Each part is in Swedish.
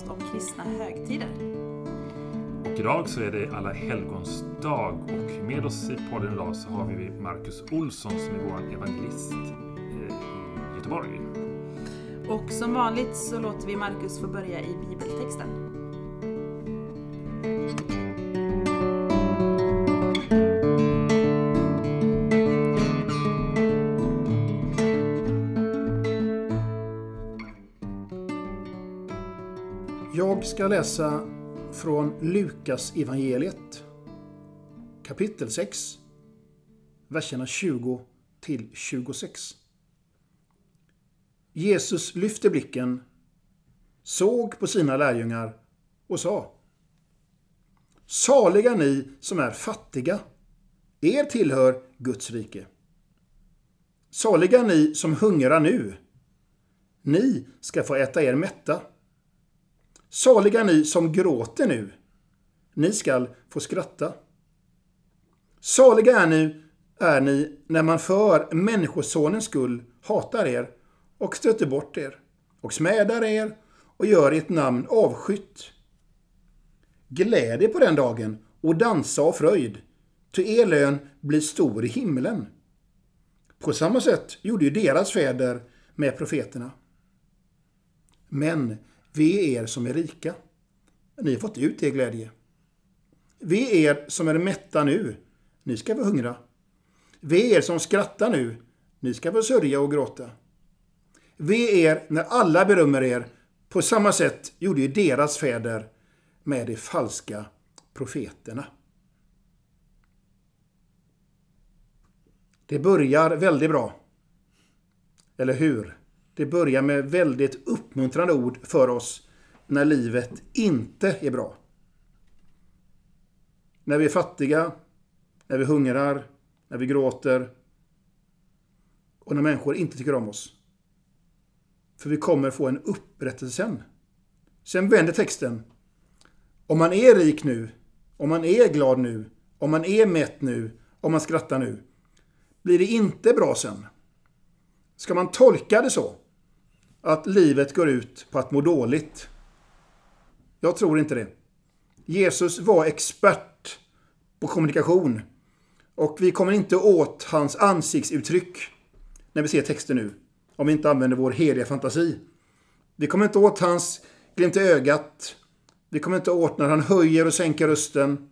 podcast om kristna högtider. Och idag så är det alla helgons dag och med oss i podden idag så har vi Marcus Olsson som är vår evangelist eh, i Göteborg. Och som vanligt så låter vi Marcus få börja i bibeltexten. Ska läsa från Lukas evangeliet kapitel 6, verserna 20 till 26. Jesus lyfte blicken, såg på sina lärjungar och sa Saliga ni som är fattiga, er tillhör Guds rike. Saliga ni som hungrar nu, ni ska få äta er mätta. Saliga ni som gråter nu, ni skall få skratta. Saliga är ni, är ni när man för Människosonens skull hatar er och stöter bort er och smädar er och gör ert namn avskytt. Gläd er på den dagen och dansa av fröjd, ty er lön blir stor i himlen. På samma sätt gjorde ju deras fäder med profeterna. Men vi är er som är rika. Ni har fått ut er glädje. Vi är er som är mätta nu. Ni ska få hungra. Vi är er som skrattar nu. Ni ska få sörja och gråta. Vi är er när alla berömmer er. På samma sätt gjorde ju deras fäder med de falska profeterna. Det börjar väldigt bra. Eller hur? Det börjar med väldigt uppmuntrande ord för oss när livet inte är bra. När vi är fattiga, när vi hungrar, när vi gråter och när människor inte tycker om oss. För vi kommer få en upprättelse sen. Sen vänder texten. Om man är rik nu, om man är glad nu, om man är mätt nu, om man skrattar nu, blir det inte bra sen. Ska man tolka det så? Att livet går ut på att må dåligt? Jag tror inte det. Jesus var expert på kommunikation. Och vi kommer inte åt hans ansiktsuttryck när vi ser texten nu. Om vi inte använder vår heliga fantasi. Vi kommer inte åt hans glimt i ögat. Vi kommer inte åt när han höjer och sänker rösten.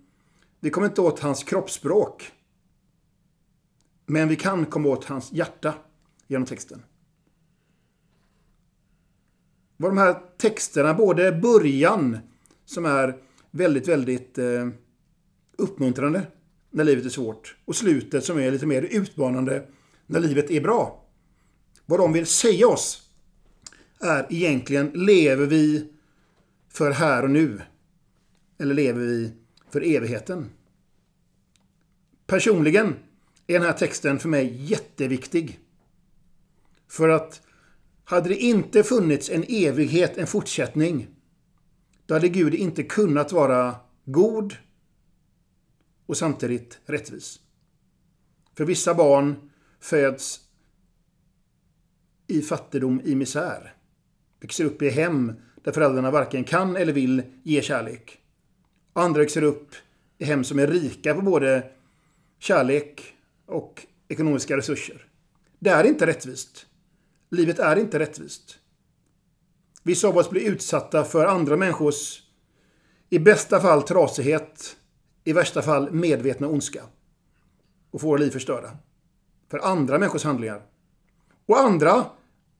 Vi kommer inte åt hans kroppsspråk. Men vi kan komma åt hans hjärta genom texten. Vad de här texterna, både början som är väldigt, väldigt eh, uppmuntrande när livet är svårt och slutet som är lite mer utmanande när livet är bra. Vad de vill säga oss är egentligen, lever vi för här och nu? Eller lever vi för evigheten? Personligen är den här texten för mig jätteviktig. För att hade det inte funnits en evighet, en fortsättning, då hade Gud inte kunnat vara god och samtidigt rättvis. För vissa barn föds i fattigdom, i misär. Växer upp i hem där föräldrarna varken kan eller vill ge kärlek. Andra växer upp i hem som är rika på både kärlek och ekonomiska resurser. Det är inte rättvist. Livet är inte rättvist. Vissa av oss blir utsatta för andra människors, i bästa fall trasighet, i värsta fall medvetna ondska. Och får liv förstörda. För andra människors handlingar. Och andra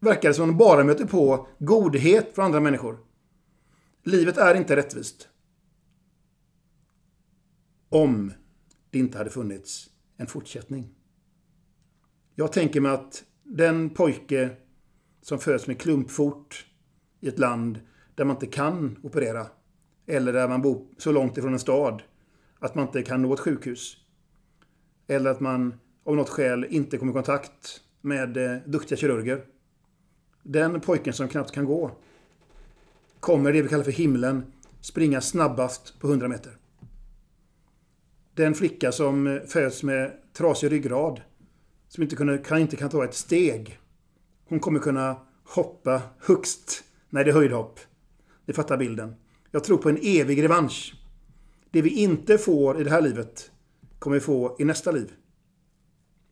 verkar det som de bara möter på godhet från andra människor. Livet är inte rättvist. Om det inte hade funnits en fortsättning. Jag tänker mig att den pojke som föds med klumpfot i ett land där man inte kan operera eller där man bor så långt ifrån en stad att man inte kan nå ett sjukhus. Eller att man av något skäl inte kommer i kontakt med eh, duktiga kirurger. Den pojken som knappt kan gå kommer det vi kallar för himlen springa snabbast på 100 meter. Den flicka som eh, föds med trasig ryggrad som inte, kunde, kan, inte kan ta ett steg. Hon kommer kunna hoppa högst när det är höjdhopp. Ni fattar bilden. Jag tror på en evig revansch. Det vi inte får i det här livet kommer vi få i nästa liv.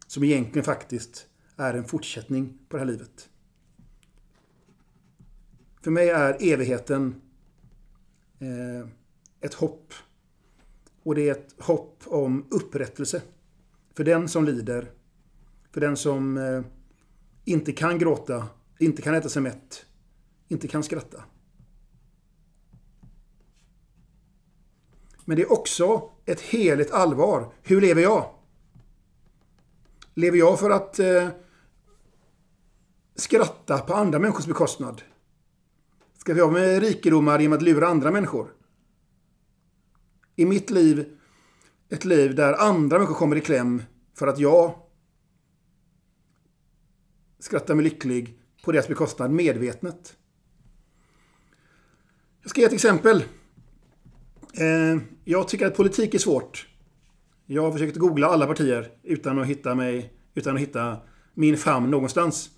Som egentligen faktiskt är en fortsättning på det här livet. För mig är evigheten eh, ett hopp. Och det är ett hopp om upprättelse. För den som lider. För den som eh, inte kan gråta, inte kan äta sig mätt, inte kan skratta. Men det är också ett heligt allvar. Hur lever jag? Lever jag för att eh, skratta på andra människors bekostnad? Ska vi ha med rikedomar genom att lura andra människor? I mitt liv ett liv där andra människor kommer i kläm för att jag skrattar mig lycklig på deras bekostnad medvetet. Jag ska ge ett exempel. Eh, jag tycker att politik är svårt. Jag har försökt googla alla partier utan att hitta, mig, utan att hitta min famn någonstans.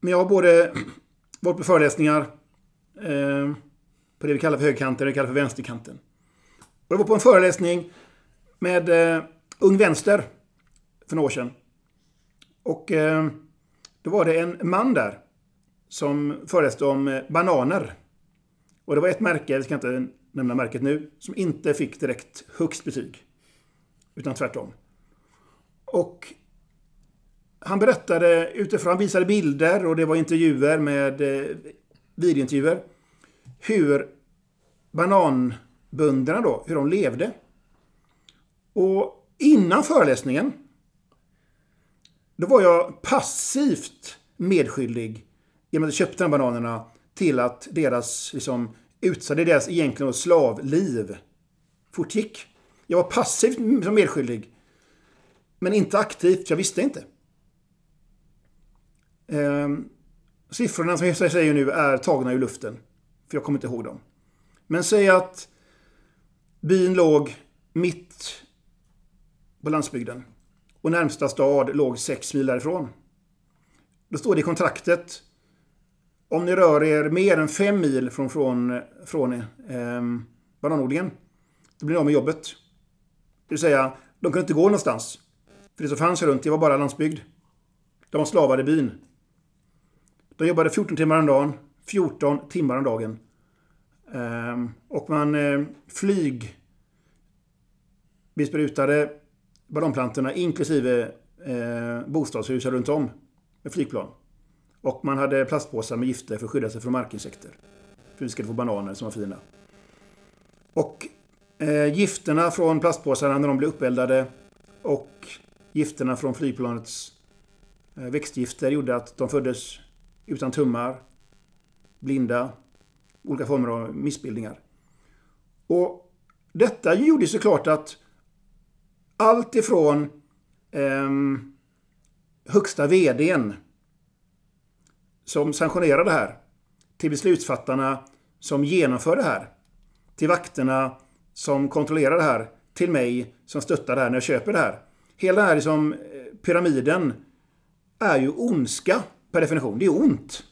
Men jag har både varit på föreläsningar eh, på det vi kallar för högerkanten och det vi kallar för vänsterkanten. Och jag var på en föreläsning med eh, Ung Vänster för några år sedan. Och eh, då var det en man där som föreläste om eh, bananer. Och det var ett märke, jag ska inte nämna märket nu, som inte fick direkt högst betyg. Utan tvärtom. Och han berättade utifrån, han visade bilder och det var intervjuer med eh, videointervjuer. Hur bananbönderna då, hur de levde. Och innan föreläsningen då var jag passivt medskyldig genom att jag köpte de bananerna till att deras, liksom, utsatte deras egentligen slavliv fortgick. Jag var passivt medskyldig. Men inte aktivt, jag visste inte. Ehm, siffrorna som jag säger nu är tagna ur luften. För jag kommer inte ihåg dem. Men säg att byn låg mitt på landsbygden. Och närmsta stad låg sex mil därifrån. Då står det i kontraktet om ni rör er mer än fem mil från, från, från eh, bananodlingen, då blir ni av med jobbet. Det vill säga, de kunde inte gå någonstans. För det som fanns runt, det var bara landsbygd. De var slavar i byn. De jobbade 14 timmar om dagen, 14 timmar om dagen. Eh, och man eh, flyg besprutade ballongplantorna inklusive eh, bostadshusen runt om med flygplan. Och man hade plastpåsar med gifter för att skydda sig från markinsekter. För vi skulle få bananer som var fina. Och eh, gifterna från plastpåsarna när de blev uppeldade och gifterna från flygplanets eh, växtgifter gjorde att de föddes utan tummar, blinda, olika former av missbildningar. Och detta gjorde såklart att allt ifrån um, högsta VDn som sanktionerar det här till beslutsfattarna som genomför det här. Till vakterna som kontrollerar det här. Till mig som stöttar det här när jag köper det här. Hela den här liksom, eh, pyramiden är ju ondska per definition. Det är ont.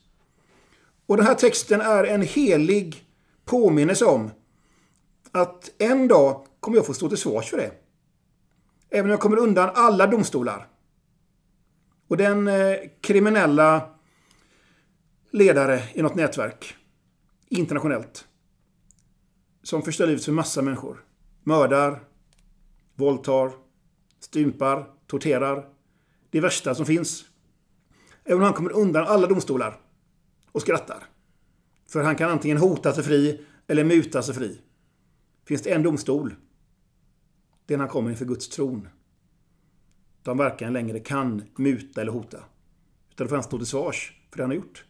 Och den här texten är en helig påminnelse om att en dag kommer jag få stå till svars för det. Även om jag kommer undan alla domstolar. Och den eh, kriminella ledare i något nätverk, internationellt, som förstör livet för massa människor. Mördar, våldtar, stympar, torterar. Det värsta som finns. Även om han kommer undan alla domstolar och skrattar. För han kan antingen hota sig fri eller muta sig fri. Finns det en domstol det är när han kommer inför Guds tron. De varken längre kan muta eller hota. Utan då får han stå till svars för det han har gjort.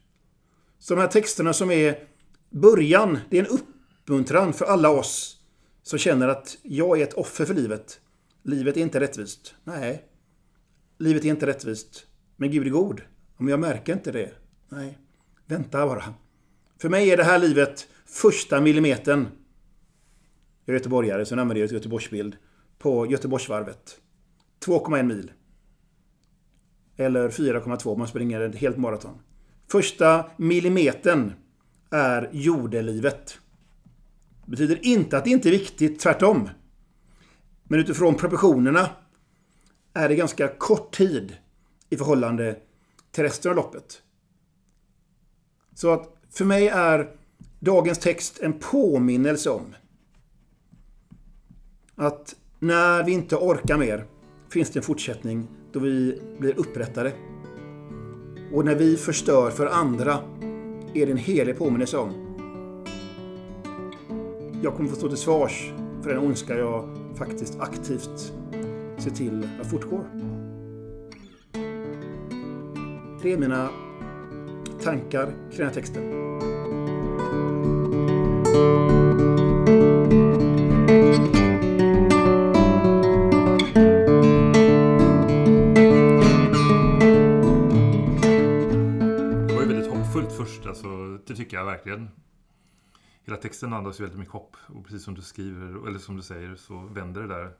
Så de här texterna som är början, det är en uppmuntran för alla oss som känner att jag är ett offer för livet. Livet är inte rättvist. Nej, livet är inte rättvist. Men Gud är god. Men jag märker inte det. Nej, vänta bara. För mig är det här livet första millimetern. Jag är göteborgare, så jag använder jag Göteborgsbild på Göteborgsvarvet. 2,1 mil. Eller 4,2 om man springer ett helt maraton. Första millimetern är jordelivet. Det betyder inte att det inte är viktigt, tvärtom. Men utifrån proportionerna är det ganska kort tid i förhållande till resten av loppet. Så att för mig är dagens text en påminnelse om att när vi inte orkar mer finns det en fortsättning då vi blir upprättade. Och när vi förstör för andra är det en helig påminnelse om. Jag kommer få stå till svars för den ondska jag faktiskt aktivt ser till att fortgår. Det är mina tankar kring den här texten. Det tycker jag verkligen. Hela texten andas ju väldigt mycket hopp. Och precis som du skriver, eller som du säger, så vänder det där.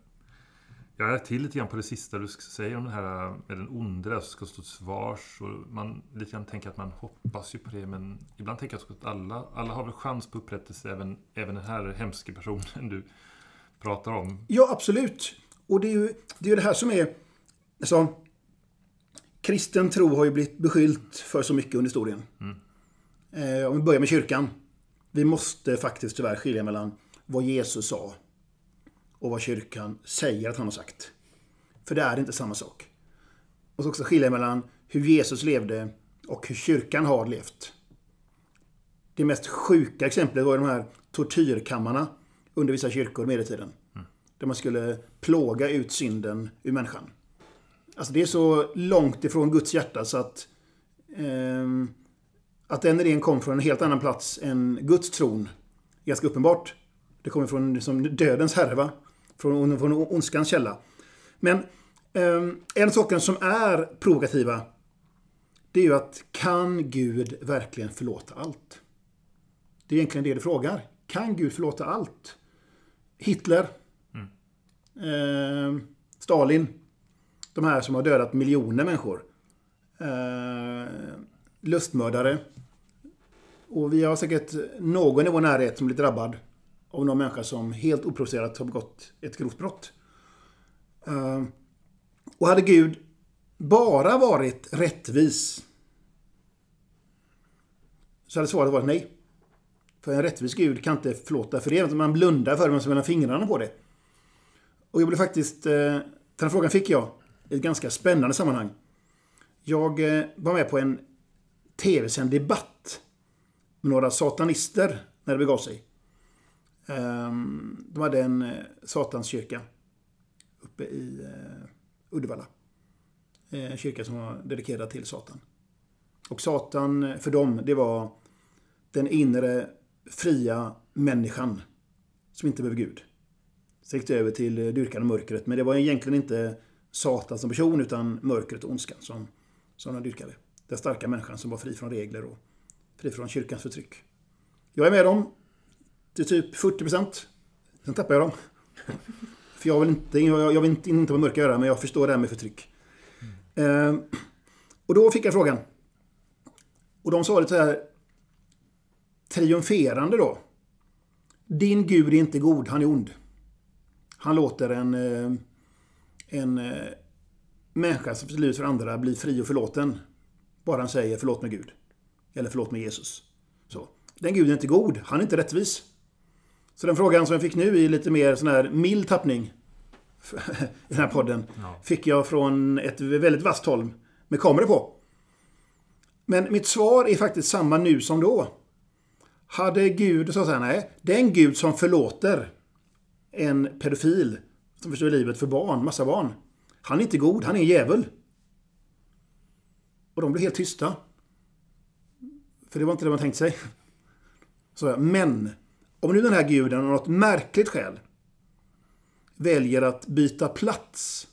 Jag är till lite grann på det sista du säger om det här med den onde som ska stå till svars. Och man lite grann tänker att man hoppas ju på det, men ibland tänker jag att alla, alla har väl chans på upprättelse, även, även den här hemska personen du pratar om. Ja, absolut. Och det är ju det, är ju det här som är... Alltså, kristen tro har ju blivit beskyllt för så mycket under historien. Eh, om vi börjar med kyrkan. Vi måste faktiskt tyvärr skilja mellan vad Jesus sa och vad kyrkan säger att han har sagt. För det är inte samma sak. Och så också skilja mellan hur Jesus levde och hur kyrkan har levt. Det mest sjuka exemplet var de här tortyrkammarna under vissa kyrkor medeltiden. Där man skulle plåga ut synden ur människan. Alltså det är så långt ifrån Guds hjärta så att eh, att den idén kom från en helt annan plats än Guds tron ganska uppenbart. Det kommer från liksom, dödens härva. Från, från ondskans källa. Men ehm, en sakerna som är provokativa det är ju att kan Gud verkligen förlåta allt? Det är egentligen det du frågar. Kan Gud förlåta allt? Hitler. Eh, Stalin. De här som har dödat miljoner människor. Eh, lustmördare. Och vi har säkert någon i vår närhet som blir drabbad av någon människa som helt oprovocerat har begått ett grovt brott. Ehm, och hade Gud bara varit rättvis så hade svaret varit nej. För en rättvis Gud kan inte förlåta för det. Man blundar för det, man mellan fingrarna på det. Och jag blev faktiskt... Eh, den här frågan fick jag i ett ganska spännande sammanhang. Jag eh, var med på en tv-sänd debatt med några satanister när det begav sig. Ehm, de hade en eh, satanskyrka uppe i eh, Uddevalla. Eh, en kyrka som var dedikerad till Satan. Och Satan för dem, det var den inre fria människan som inte behöver Gud. Sen gick det över till dyrkan och mörkret. Men det var egentligen inte Satan som person utan mörkret och ondskan som, som de dyrkade. Den starka människan som var fri från regler och från kyrkans förtryck. Jag är med dem till typ 40 procent. Sen tappar jag dem. För jag vill inte, jag, vill inte, inte vad mörka göra, men jag förstår det här med förtryck. Eh, och då fick jag frågan. Och de sa lite så här triumferande då. Din Gud är inte god, han är ond. Han låter en, eh, en eh, människa som livet för andra bli fri och förlåten. Bara han säger förlåt mig Gud. Eller förlåt mig Jesus. Så. Den Guden är inte god, han är inte rättvis. Så den frågan som jag fick nu i lite mer sån här mild tappning i den här podden Ja. fick jag från ett väldigt vasst håll med kameror på. Men mitt svar är faktiskt samma nu som då. Hade Gud, så säger nej, den Gud som förlåter en pedofil som förstör livet för barn, massa barn. Han är inte god, han är en djävul. Och de blev helt tysta. För det var inte det man tänkte sig. Så, jag, men, om nu den här guden av något märkligt skäl väljer att byta plats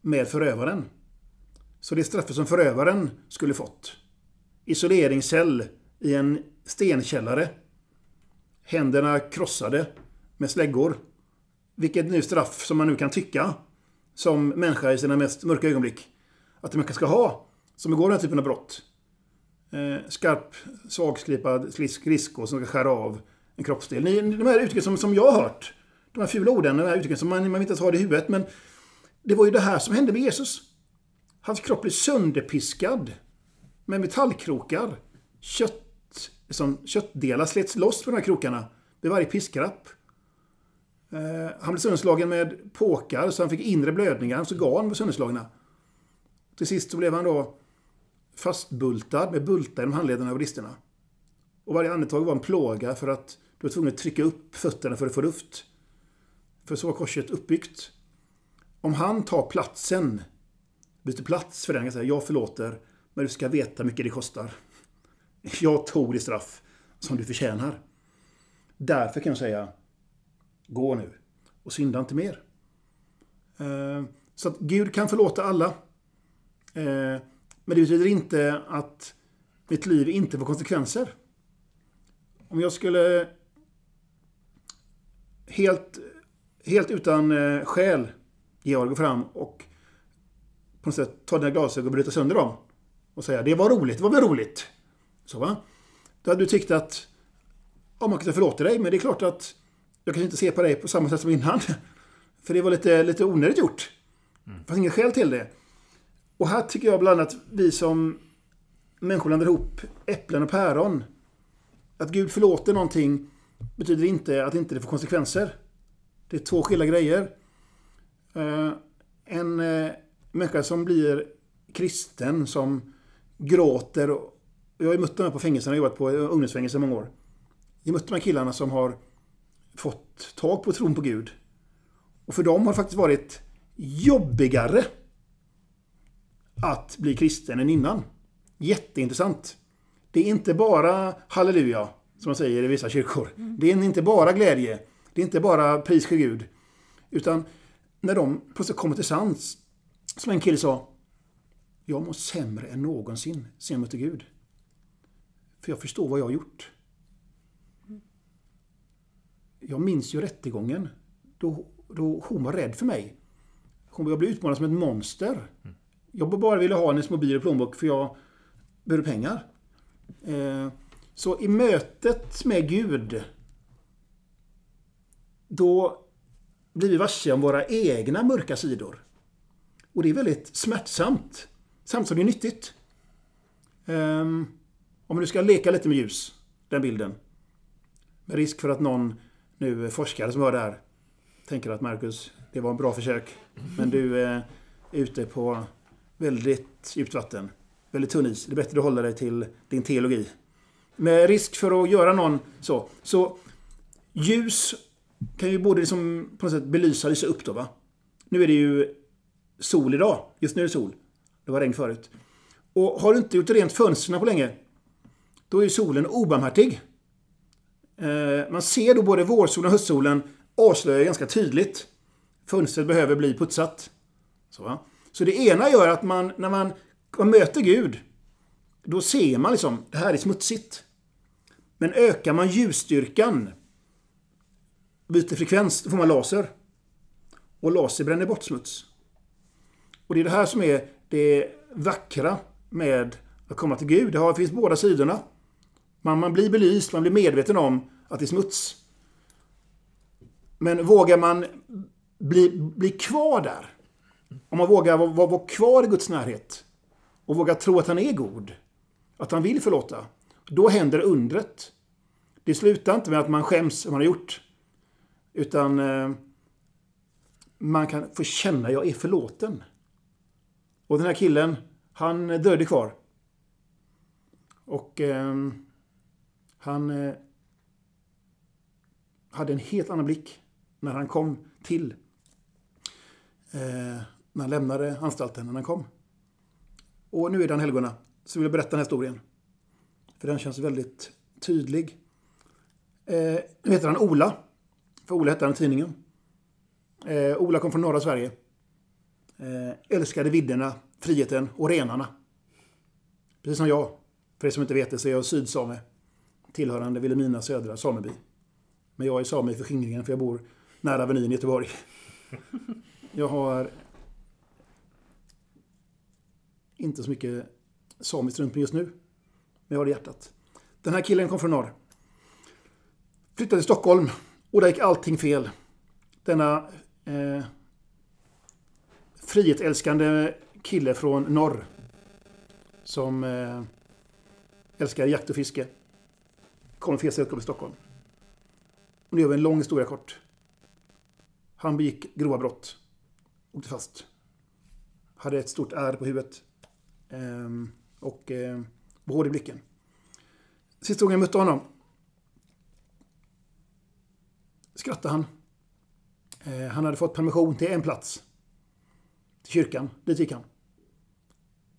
med förövaren. Så det straffet som förövaren skulle fått. Isoleringscell i en stenkällare. Händerna krossade med släggor. Vilket nu straff som man nu kan tycka som människa i sina mest mörka ögonblick att en människa ska ha som begår den här typen av brott eh, skarp, svagslipad skridsko som ska skära av en kroppsdel. Ni, de här uttrycken som, som jag har hört, de här fula orden, de här uttrycken som man, man inte ens har i huvudet, men det var ju det här som hände med Jesus. Hans kropp blev sönderpiskad med metallkrokar. Kött, liksom, köttdelar slets loss på de här krokarna vid varje piskrapp. Eh, han blev sönderslagen med påkar så han fick inre blödningar. Hans organ var sönderslagna. Till sist så blev han då fastbultad med bultar i handlederna och bristerna. Och varje andetag var en plåga för att du var tvungen att trycka upp fötterna för att få luft. För så var korset uppbyggt. Om han tar platsen, byter plats för den, kan säga jag förlåter, men du ska veta hur mycket det kostar. Jag tog det straff som du förtjänar. Därför kan jag säga, gå nu och synda inte mer. Eh, så att Gud kan förlåta alla. Eh, men det betyder inte att mitt liv inte får konsekvenser. Om jag skulle helt, helt utan eh, skäl, Georg, gå fram och på något sätt ta dina glasögon och bryta sönder dem. Och säga det var roligt, det var väl roligt. Så va? Då hade du tyckt att ja, man kunde förlåta dig, men det är klart att jag kan inte se på dig på samma sätt som innan. För det var lite, lite onödigt gjort. Det fanns inget skäl till det. Och här tycker jag bland annat vi som människor blandar ihop äpplen och päron. Att Gud förlåter någonting betyder inte att inte det får konsekvenser. Det är två skilda grejer. Eh, en eh, människa som blir kristen, som gråter. Och jag har ju mött de här på fängelserna, jag har jobbat på ungdomsfängelse i många år. Jag har mött de här killarna som har fått tag på tron på Gud. Och för dem har det faktiskt varit jobbigare att bli kristen än innan. Jätteintressant. Det är inte bara halleluja, som man säger i vissa kyrkor. Det är inte bara glädje. Det är inte bara pris för Gud. Utan när de plötsligt kommer till sans, som en kille sa, jag mår sämre än någonsin sen jag mötte Gud. För jag förstår vad jag har gjort. Jag minns ju rättegången. Då, då hon var rädd för mig. Hon, jag blev utmålad som ett monster. Mm. Jag bara ville ha hennes mobil och plånbok för jag behövde pengar. Eh, så i mötet med Gud då blir vi varse om våra egna mörka sidor. Och det är väldigt smärtsamt. Samtidigt som det är nyttigt. Um, om du ska leka lite med ljus, den bilden. Med risk för att någon nu forskare som var där tänker att Marcus, det var en bra försök. Men du eh, är ute på väldigt djupt vatten. Väldigt tunn is. Det är bättre att hålla dig till din teologi. Med risk för att göra någon så. Så ljus kan ju både liksom på något sätt belysa och lysa upp då va. Nu är det ju sol idag. Just nu är det sol. Det var regn förut. Och har du inte gjort rent fönstren på länge, då är solen obarmhärtig. Eh, man ser då både vårsolen och höstsolen avslöjar ganska tydligt. Fönstret behöver bli putsat. Så, va? Så det ena gör att man, när man, man möter Gud, då ser man liksom, det här är smutsigt. Men ökar man ljusstyrkan, byter frekvens, då får man laser. Och laser bränner bort smuts. Och det är det här som är det vackra med att komma till Gud. Det finns båda sidorna. Man, man blir belyst, man blir medveten om att det är smuts. Men vågar man bli, bli kvar där, om man vågar vara, vara, vara kvar i Guds närhet och vågar tro att han är god, att han vill förlåta, då händer undret. Det slutar inte med att man skäms vad man har gjort. Utan eh, man kan få känna att jag är förlåten. Och den här killen, han dröjde kvar. Och eh, han eh, hade en helt annan blick när han kom till. Eh, när han lämnade anstalten, när han kom. Och nu är det han helgona. Så vill jag berätta den här historien. För den känns väldigt tydlig. Eh, nu heter han Ola. För Ola hette han i tidningen. Eh, Ola kom från norra Sverige. Eh, älskade vidderna, friheten och renarna. Precis som jag. För er som inte vet det så är jag sydsame. Tillhörande Vilhelmina södra sameby. Men jag är same i förskingringen för jag bor nära Avenyn i Göteborg. Jag har inte så mycket samiskt runt mig just nu. men jag har det i hjärtat. Den här killen kom från norr. Flyttade till Stockholm och där gick allting fel. Denna eh, frihetsälskande kille från norr. Som eh, älskar jakt och fiske. Kom fel sätt i Stockholm. Och nu gör vi en lång historia kort. Han begick grova brott. Åkte fast. Hade ett stort ärr på huvudet. Ehm, och eh, var hård i blicken. Sista gången jag mötte honom skrattade han. Eh, han hade fått permission till en plats. Till kyrkan. Dit gick han.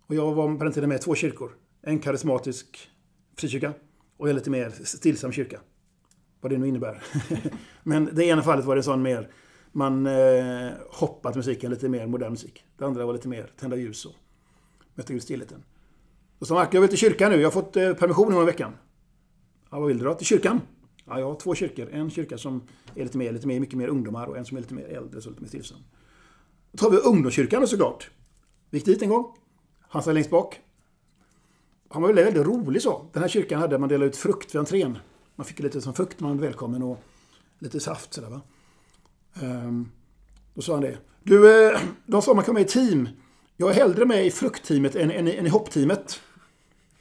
Och jag var på den tiden med i två kyrkor. En karismatisk frikyrka och en lite mer stillsam kyrka. Vad det nu innebär. Men det ena fallet var det sån mer man eh, hoppat musiken lite mer modern musik. Det andra var lite mer tända ljus och möta Gud stillheten. Och så Mark, jag vill till kyrkan nu. Jag har fått eh, permission en veckan. Ja, vad vill du då? Till kyrkan? Ja, jag har två kyrkor. En kyrka som är lite mer, lite mer, mycket mer ungdomar och en som är lite mer äldre, så lite mer stillsam. Då tar vi ungdomskyrkan såklart. Vi gick dit en gång. Han satt längst bak. Han var väldigt, väldigt rolig så. Den här kyrkan hade man delade ut frukt vid entrén. Man fick lite som frukt när man var välkommen och lite saft sådär va. Um, då sa han det. Du, eh, de sa man kan vara med i team. Jag är hellre med i fruktteamet än, än, än i hoppteamet.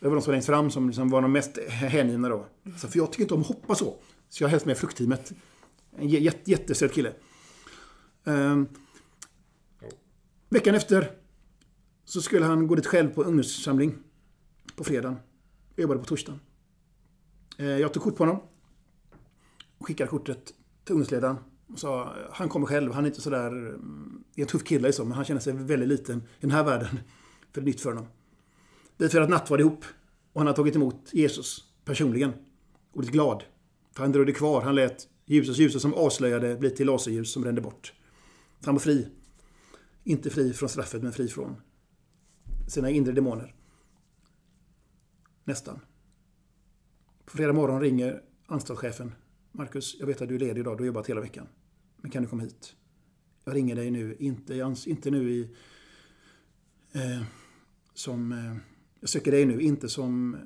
Det var de som var längst fram som liksom var de mest hängivna då. Så för jag tycker inte om att hoppa så. Så jag är helst med i fruktteamet. En jätte, jättesöt kille. Um, veckan efter så skulle han gå dit själv på ungdomssamling. På fredagen. Jag jobbade på torsdagen. Uh, jag tog kort på honom. Och skickade kortet till ungdomsledaren. Sa, han kommer själv, han är inte sådär... Det är en tuff kille liksom, men han känner sig väldigt liten i den här världen. För det är nytt för honom. Vi har firat nattvard ihop. Och han har tagit emot Jesus personligen. Och blivit glad. För han dröjde kvar. Han lät ljusets ljuset som avslöjade bli till laserljus som brände bort. Så han var fri. Inte fri från straffet, men fri från sina inre demoner. Nästan. På fredag morgon ringer anstaltschefen. Marcus, jag vet att du är ledig idag. Du har jobbat hela veckan. Men kan du komma hit? Jag ringer dig nu. Inte, inte nu i... Eh, som... Eh, jag söker dig nu, inte som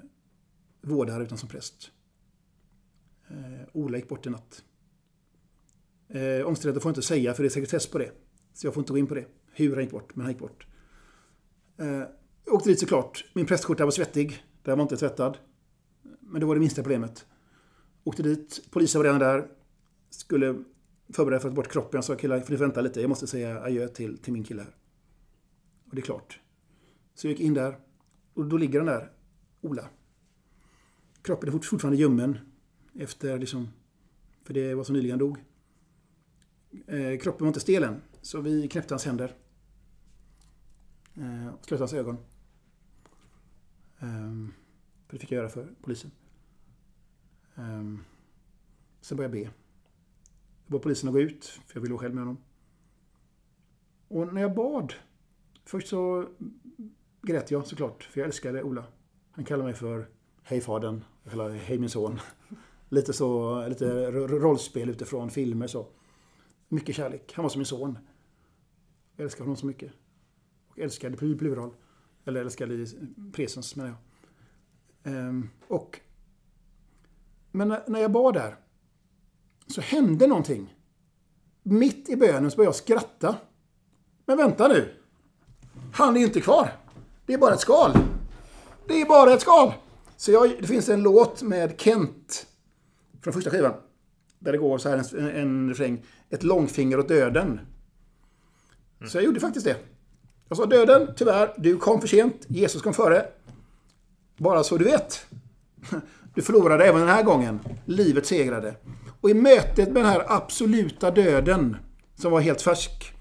vårdare utan som präst. Eh, Ola gick bort i natt. Eh, omständigheter får jag inte säga för det är sekretess på det. Så jag får inte gå in på det. Hur han gick bort, men han gick bort. Eh, jag åkte dit såklart. Min prästskjorta var svettig. Den var inte tvättad. Men det var det minsta problemet. Åkte dit. Polisen var redan där. Skulle förbereda för att ta bort kroppen. Jag sa killar, får ni vänta lite. Jag måste säga adjö till, till min kille här. Och det är klart. Så jag gick in där. Och då ligger den där, Ola. Kroppen är fortfarande ljummen. Efter liksom... För det var så nyligen dog. Eh, kroppen var inte stel än. Så vi knäppte hans händer. Eh, och slöt hans ögon. Eh, för det fick jag göra för polisen. Eh, sen började jag be. Jag bad polisen att gå ut, för jag ville vara själv med honom. Och när jag bad, först så grät jag såklart, för jag älskade Ola. Han kallade mig för Hej fadern, jag Hej min son. Lite så, lite rollspel utifrån filmer så. Mycket kärlek. Han var som min son. Jag älskade honom så mycket. Och älskade i plural. Eller älskade i presens menar jag. Ehm, och men när jag bad där så hände någonting. Mitt i bönen så började jag skratta. Men vänta nu. Han är ju inte kvar. Det är bara ett skal. Det är bara ett skal. Så jag, det finns en låt med Kent från första skivan. Där det går så här en, en refräng. Ett långfinger åt döden. Så jag gjorde faktiskt det. Jag sa döden, tyvärr, du kom för sent. Jesus kom före. Bara så du vet. Du förlorade även den här gången. Livet segrade. Och i mötet med den här absoluta döden, som var helt färsk,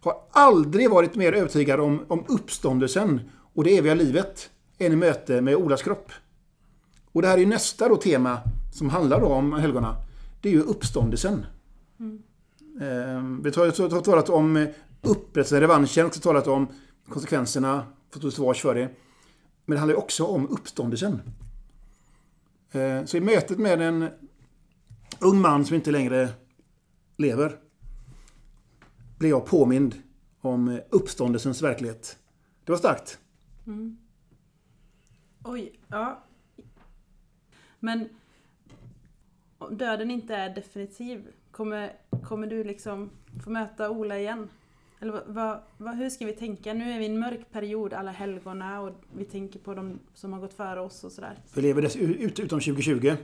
har aldrig varit mer övertygad om, om uppståndelsen och det eviga livet än i möte med Olas kropp. Och det här är ju nästa då tema som handlar då om helgona. Det är ju uppståndelsen. Eh, vi har talat om upprättelsen, revanschen, också talat om konsekvenserna, fått stå svars för det. Men det handlar ju också om uppståndelsen. Eh, Så i mötet med en ung man som inte längre lever blev jag påmind om uppståndelsens verklighet. Det var starkt. Oj, ja. Men om döden inte är definitiv, kommer, kommer du liksom få möta Ola igen? Eller vad, vad, hur ska vi tänka? Nu är vi i en mörk period, alla helgona och vi tänker på de som har gått före oss och sådär. Vi lever dess, ut, utom 2020.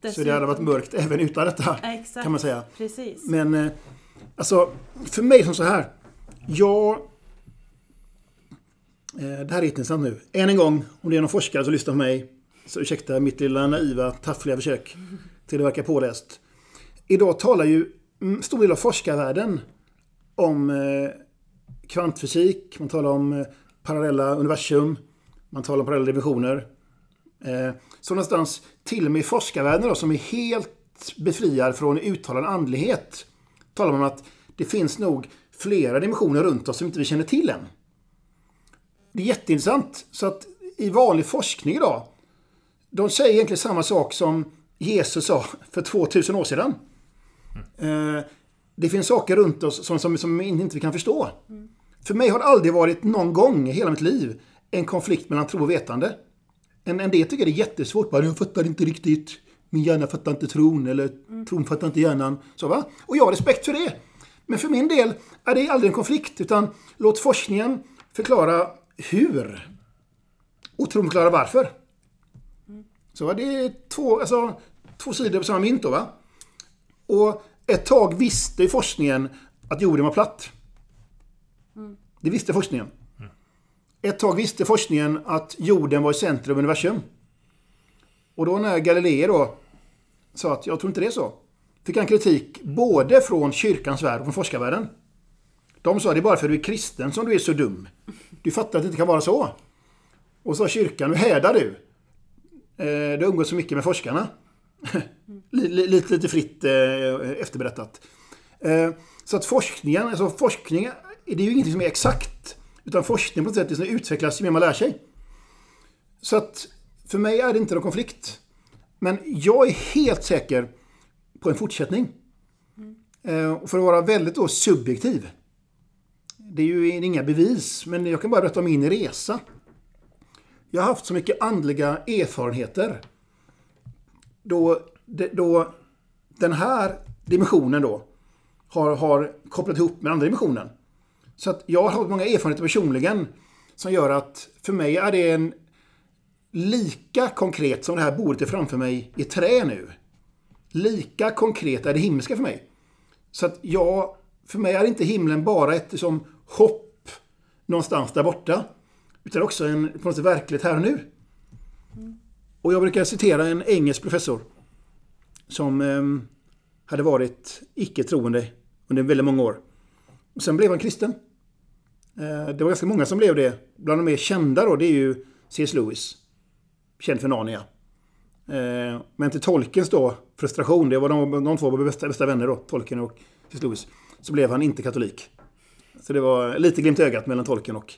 Så Dessutom- det hade varit mörkt även utan detta. Exakt, kan man säga. Precis. Men eh, alltså, för mig som så här. Jag... Eh, det här är jätteintressant nu. Än en gång, om det är någon forskare som lyssnar på mig, så ursäkta mitt lilla naiva, taffliga försök till att verka påläst. Idag talar ju stor del av forskarvärlden om eh, kvantfysik, man talar om parallella universum, man talar om parallella dimensioner. Eh, så någonstans, till och med i forskarvärlden då, som är helt befriad från uttalad andlighet, talar man om att det finns nog flera dimensioner runt oss som inte vi känner till än. Det är jätteintressant. Så att i vanlig forskning idag, de säger egentligen samma sak som Jesus sa för 2000 år sedan. Eh, det finns saker runt oss som, som, som inte vi kan förstå. För mig har det aldrig varit någon gång i hela mitt liv en konflikt mellan tro och vetande. En, en del tycker det är jättesvårt. Bara, jag fattar inte riktigt. Min hjärna fattar inte tron. Eller tron fattar inte hjärnan. Så, va? Och jag har respekt för det. Men för min del är det aldrig en konflikt. Utan låt forskningen förklara hur. Och tron förklara varför. Så va? det är två, alltså, två sidor på samma mynt. Då, va? Och ett tag visste forskningen att jorden var platt. Det visste forskningen. Ett tag visste forskningen att jorden var i centrum av universum. Och då när Galilei då sa att jag tror inte det är så. Fick han kritik både från kyrkans värld och från forskarvärlden. De sa det är bara för att du är kristen som du är så dum. Du fattar att det inte kan vara så. Och så sa kyrkan, nu hädar du. Eh, du umgås så mycket med forskarna. lite, lite, fritt eh, efterberättat. Eh, så att forskningen, alltså forskning, det är ju ingenting som är exakt. Utan forskning på något sätt liksom utvecklas ju mer man lär sig. Så att för mig är det inte någon konflikt. Men jag är helt säker på en fortsättning. Eh, för att vara väldigt då subjektiv. Det är ju inga bevis, men jag kan bara berätta om min resa. Jag har haft så mycket andliga erfarenheter. Då, då den här dimensionen då har, har kopplat ihop med andra dimensionen. Så att jag har haft många erfarenheter personligen som gör att för mig är det en lika konkret som det här bordet är framför mig i trä nu. Lika konkret är det himmelska för mig. Så att jag, för mig är inte himlen bara ett som hopp någonstans där borta. Utan också en på något sätt verklighet här och nu. Och jag brukar citera en engelsk professor som eh, hade varit icke-troende under väldigt många år. Och sen blev han kristen. Eh, det var ganska många som blev det. Bland de mer kända då, det är ju C.S. Lewis. Känd för Narnia. Eh, men till Tolkiens då frustration, det var de, de två bästa, bästa vänner då, Tolkien och C.S. Lewis. Så blev han inte katolik. Så det var lite glimt i ögat mellan Tolkien och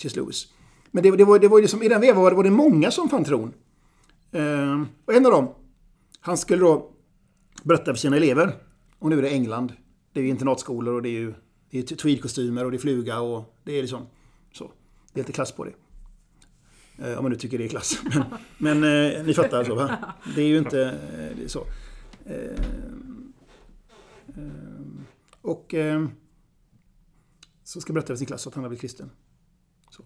C.S. Lewis. Men det, det, var, det var ju liksom, i den vevan var det, var det många som fann tron. Eh, och en av dem, han skulle då berätta för sina elever. Och nu är det England. Det är ju internatskolor och det är ju det är tweedkostymer och det är fluga och det är liksom så. Det är lite klass på det. Eh, om man nu tycker det är klass. Men, men eh, ni fattar alltså va? Det är ju inte eh, det är så. Eh, eh, och eh, så ska berätta för sin klass att han har blivit kristen. Så.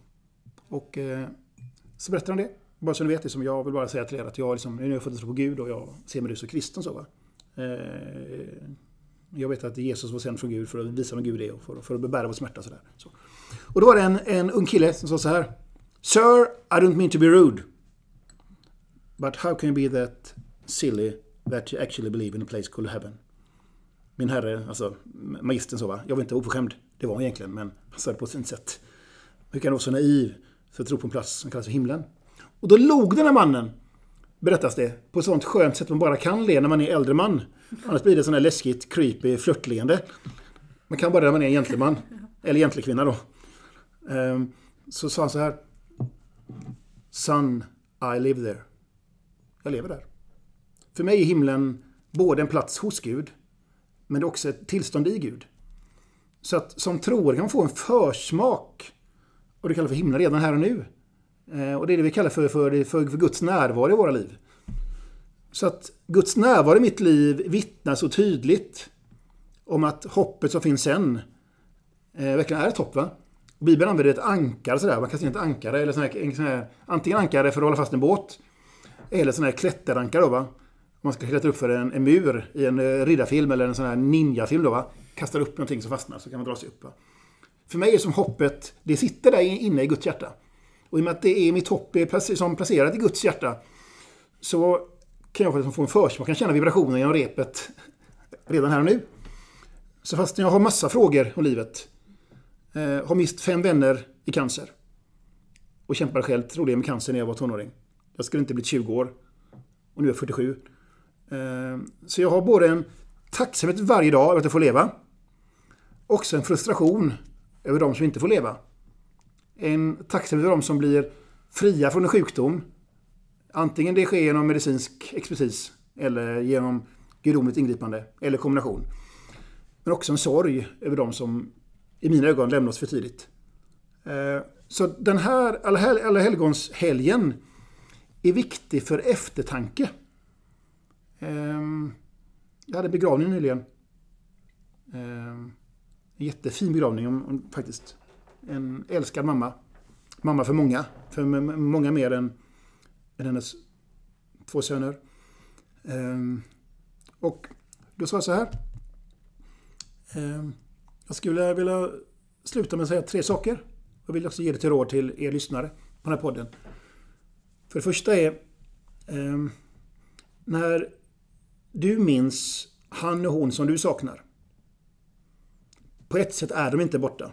Och eh, så berättar han det. Bara så ni vet liksom, jag vill bara säga till er att jag liksom, nu har jag fått tro på Gud och jag ser mig nu som kristen så va. Eh, jag vet att Jesus var sänd från Gud för att visa vem Gud är och för, för att bära vår smärta. Sådär. Så. Och då var det en, en ung kille som sa så här. Sir, I don't mean to be rude. But how can you be that silly that you actually believe in a place called heaven? Min herre, alltså magistern så va. Jag var inte oförskämd. Det var han egentligen, men han sa det på sitt sätt. Hur kan du vara så naiv för att tro på en plats som kallas för himlen? Och då log den här mannen, berättas det, på ett sånt skönt sätt man bara kan le när man är äldre man. Annars blir det sån här läskigt, creepy, flörtleende. Man kan bara det när man är en gentleman. Eller gentlekvinna då. Ehm, Så sa han så här. Son, I live there. Jag lever där. För mig är himlen både en plats hos Gud, men det är också ett tillstånd i Gud. Så att som troende kan man få en försmak och det kallas för himlen redan här och nu. Eh, och det är det vi kallar för, för, för, för Guds närvaro i våra liv. Så att Guds närvaro i mitt liv vittnar så tydligt om att hoppet som finns sen eh, verkligen är ett hopp. Va? Bibeln använder ett ankare sådär. Man kastar in ett ankare eller sån här, en sån här, antingen ankare för att hålla fast en båt eller sån här klätterankare då va. Man ska klättra upp för en, en mur i en eh, riddarfilm eller en sån här ninjafilm då va. Kastar upp någonting som fastnar så kan man dra sig upp. Va? För mig är det som hoppet, det sitter där inne i Guds hjärta. Och i och med att det är mitt hopp är som placerat i Guds hjärta så kan jag få en försmak, jag kan känna vibrationen genom repet redan här och nu. Så fast jag har massa frågor om livet, eh, har mist fem vänner i cancer och kämpar själv troligen med cancer när jag var tonåring. Jag skulle inte blivit 20 år och nu är jag 47. Eh, så jag har både en tacksamhet varje dag över att jag får leva, också en frustration över de som inte får leva. En tacksamhet för de som blir fria från en sjukdom. Antingen det sker genom medicinsk expertis eller genom gudomligt ingripande eller kombination. Men också en sorg över de som i mina ögon lämnar oss för tidigt. Eh, så den här Alla helgons helgen är viktig för eftertanke. Ehm, jag hade begravning nyligen. Ehm, en jättefin begravning faktiskt. En älskad mamma. Mamma för många. För många mer än, än hennes två söner. Ehm, och då sa jag så här. Ehm, jag skulle vilja sluta med att säga tre saker. Jag vill också ge det till råd till er lyssnare på den här podden. För det första är ehm, när du minns han och hon som du saknar. På ett sätt är de inte borta.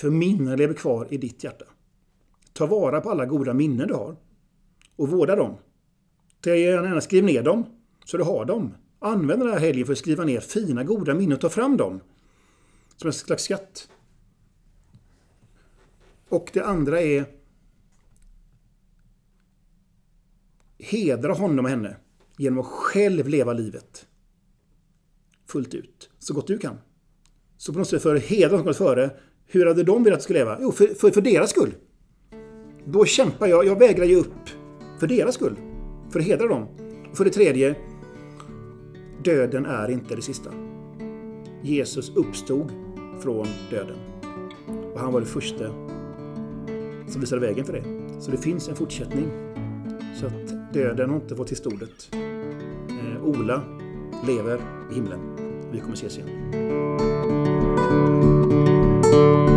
För minnen lever kvar i ditt hjärta. Ta vara på alla goda minnen du har. Och vårda dem. Gärna skriv ner dem, så du har dem. Använd den här helgen för att skriva ner fina, goda minnen och ta fram dem. Som en slags skatt. Och det andra är Hedra honom och henne genom att själv leva livet fullt ut, så gott du kan. Så på något sätt för hedra som gått före, hur hade de velat att skulle leva? Jo, för, för, för deras skull. Då kämpar jag, jag vägrar ge upp för deras skull. För att hedra dem. För det tredje, döden är inte det sista. Jesus uppstod från döden. Och han var det första som visade vägen för det. Så det finns en fortsättning. Så att döden har inte fått till stordet. Eh, Ola lever i himlen. Vi kommer ses igen. thank you